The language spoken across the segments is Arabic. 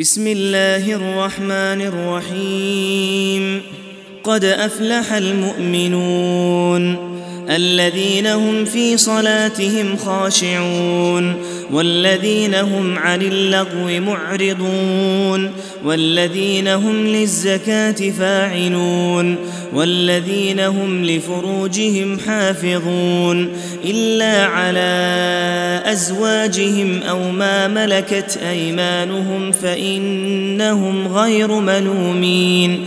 بسم الله الرحمن الرحيم. قد أفلح المؤمنون. الذين هم في صلاتهم خاشعون والذين هم عن اللغو معرضون والذين هم للزكاة فاعلون والذين هم لفروجهم حافظون إلا على أزواجهم أو ما ملكت أيمانهم فإنهم غير ملومين.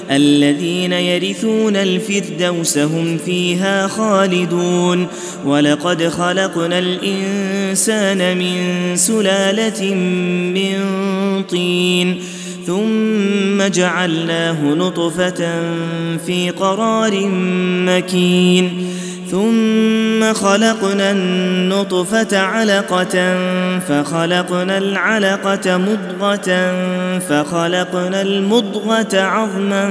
الذين يرثون الفردوس هم فيها خالدون. ولقد خلقنا الإنسان من سلالة من طين ثم جعلناه نطفة في قرار مكين. ثم خلقنا النطفة علقة فخلقنا العلقة مضغة فخلقنا المضغة عظما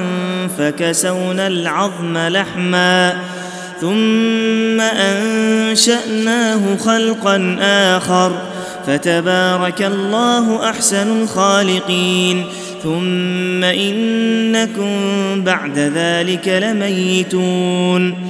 فكسونا العظم لحما ثم أنشأناه خلقا آخر فتبارك الله أحسن الخالقين ثم إنكم بعد ذلك لميتون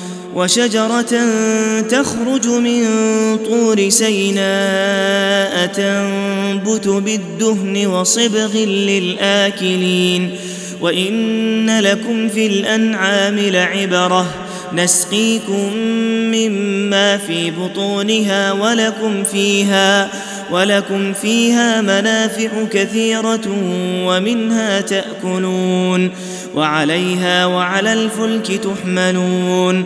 وشجرة تخرج من طور سيناء تنبت بالدهن وصبغ للآكلين وإن لكم في الأنعام لعبرة نسقيكم مما في بطونها ولكم فيها ولكم فيها منافع كثيرة ومنها تأكلون وعليها وعلى الفلك تحملون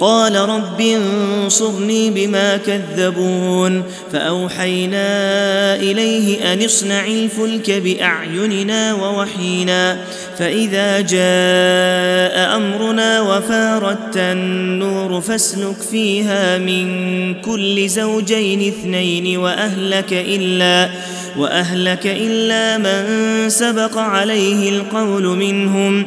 قال رب انصرني بما كذبون فأوحينا إليه أن اصنع الفلك بأعيننا ووحينا فإذا جاء أمرنا وفاردت النور فاسلك فيها من كل زوجين اثنين وأهلك إلا وأهلك إلا من سبق عليه القول منهم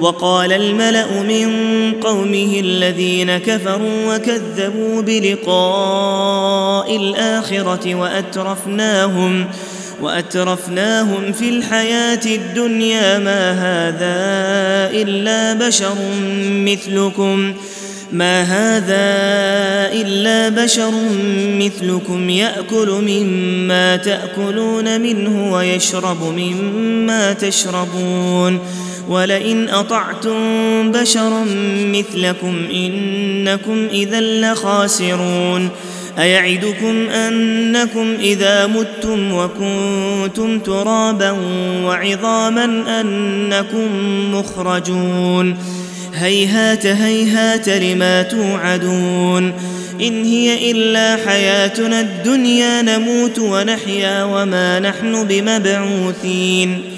وقال الملأ من قومه الذين كفروا وكذبوا بلقاء الآخرة وأترفناهم وأترفناهم في الحياة الدنيا ما هذا إلا بشر مثلكم ما هذا إلا بشر مثلكم يأكل مما تأكلون منه ويشرب مما تشربون ولئن أطعتم بشرا مثلكم إنكم إذا لخاسرون. أيعدكم أنكم إذا متم وكنتم ترابا وعظاما أنكم مخرجون. هيهات هيهات لما توعدون. إن هي إلا حياتنا الدنيا نموت ونحيا وما نحن بمبعوثين.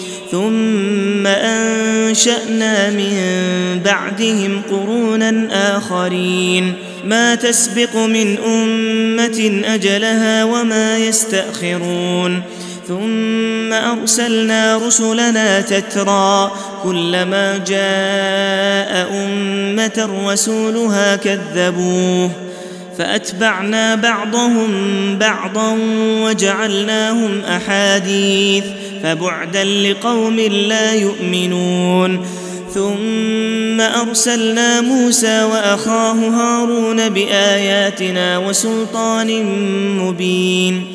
ثم أنشأنا من بعدهم قرونا آخرين. ما تسبق من أمة أجلها وما يستأخرون. ثم أرسلنا رسلنا تترى كلما جاء أمة رسولها كذبوه. فأتبعنا بعضهم بعضا وجعلناهم أحاديث فبعدا لقوم لا يؤمنون. ثم أرسلنا موسى وأخاه هارون بآياتنا وسلطان مبين.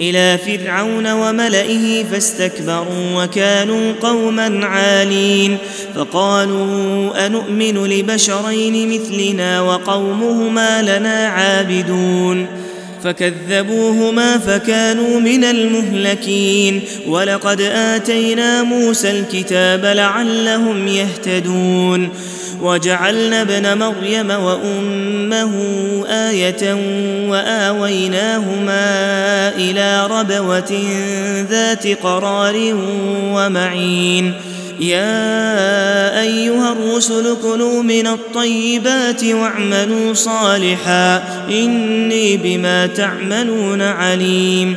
إلى فرعون وملئه فاستكبروا وكانوا قوما عالين. فقالوا انومن لبشرين مثلنا وقومهما لنا عابدون. فكذبوهما فكانوا من المهلكين. ولقد آتينا موسى الكتاب لعلهم يهتدون. وجعلنا ابن مريم وأمه آية وآويناهما إلى ربوة ذات قرار ومعين. يا أيها الرسل كلوا من الطيبات واعملوا صالحا. إني بما تعملون عليم.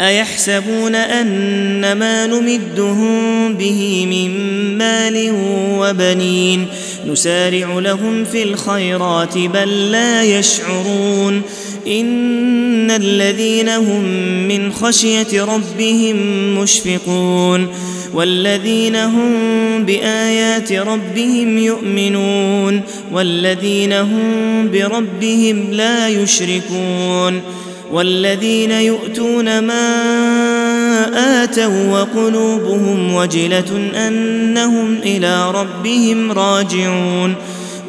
أيحسبون ان ما نمدهم به من مال وبنين؟ نسارع لهم في الخيرات بل لا يشعرون. إن الذين هم من خشية ربهم مشفقون. والذين هم بآيات ربهم يؤمنون. والذين هم بربهم لا يشركون. والذين يؤتون ما آتوا وقلوبهم وجلة أنهم إلى ربهم راجعون.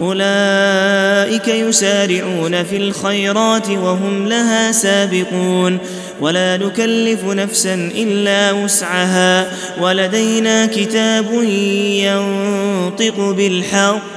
أولئك يسارعون في الخيرات وهم لها سابقون. ولا نكلف نفسا إلا وسعها. ولدينا كتاب ينطق بالحق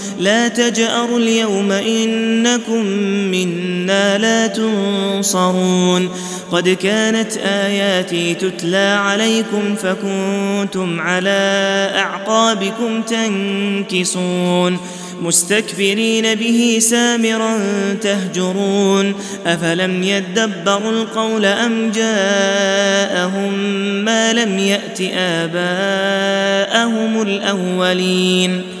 لا تجأروا اليوم إنكم منا لا تنصرون. قد كانت آياتي تتلى عليكم فكنتم على أعقابكم تنكصون مستكبرين به سامرا تهجرون. أفلم يدبروا القول أم جاءهم ما لم يأت آباءهم الأولين؟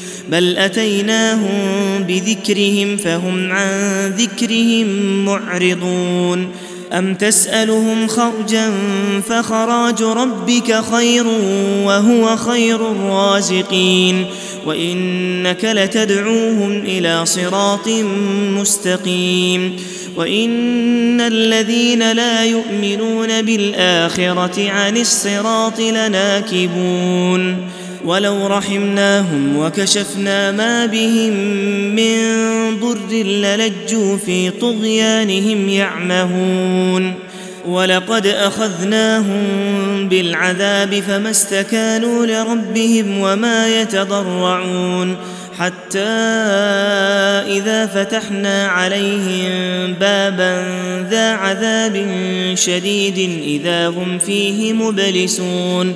بل أتيناهم بذكرهم فهم عن ذكرهم معرضون. أم تسألهم خرجا فخراج ربك خير وهو خير الرازقين. وإنك لتدعوهم إلى صراط مستقيم. وإن الذين لا يؤمنون بالآخرة عن الصراط لناكبون. ولو رحمناهم وكشفنا ما بهم من ضر للجوا في طغيانهم يعمهون. ولقد أخذناهم بالعذاب فما استكانوا لربهم وما يتضرعون. حتى إذا فتحنا عليهم بابا ذا عذاب شديد إذا هم فيه مبلسون.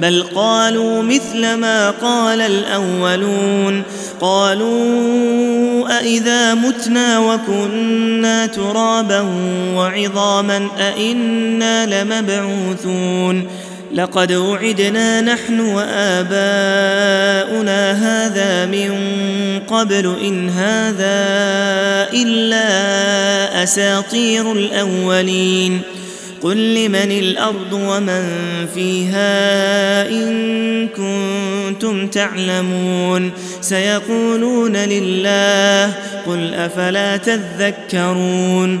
بل قالوا مثل ما قال الاولون قالوا أإذا متنا وكنا ترابا وعظاما أإنا لمبعوثون لقد وعدنا نحن وآباؤنا هذا من قبل إن هذا إلا أساطير الأولين قل لمن الأرض ومن فيها إن كنتم تعلمون سيقولون لله قل أفلا تذكرون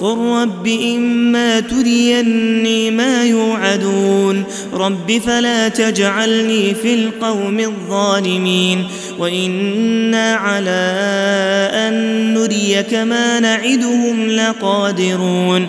قل رب إما تريني ما يوعدون رب فلا تجعلني في القوم الظالمين وإنا على أن نريك ما نعدهم لقادرون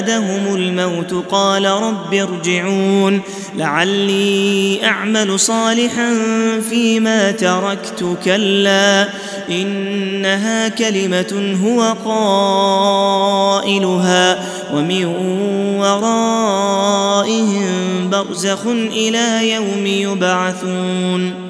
احدهم الموت قال رب ارجعون لعلي أعمل صالحا فيما تركت كلا إنها كلمة هو قائلها ومن ورائهم برزخ إلى يوم يبعثون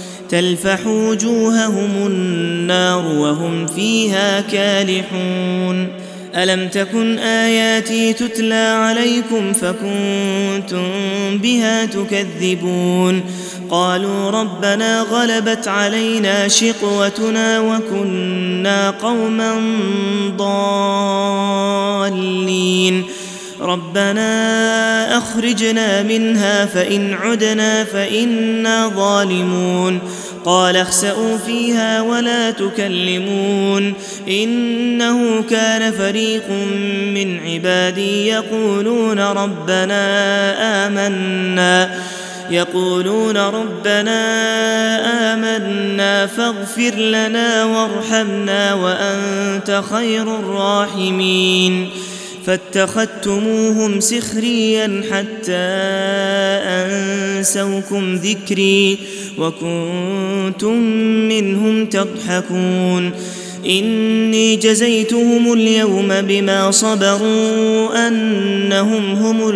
تلفح وجوههم النار وهم فيها كالحون. ألم تكن آياتي تتلى عليكم فكنتم بها تكذبون؟ قالوا ربنا غلبت علينا شقوتنا وكنا قوما ضالين. ربنا أخرجنا منها فإن عدنا فإنا ظالمون. قال اخسئوا فيها ولا تكلمون إنه كان فريق من عبادي يقولون ربنا آمنا يقولون ربنا آمنا فاغفر لنا وارحمنا وأنت خير الراحمين فاتخذتموهم سخريا حتى أنسوكم ذكري وكنتم منهم تضحكون إني جزيتهم اليوم بما صبروا أنهم هم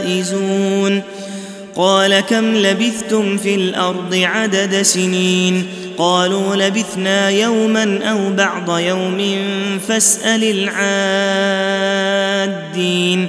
الفائزون قال كم لبثتم في الأرض عدد سنين قالوا لبثنا يوما أو بعض يوم فاسأل العادين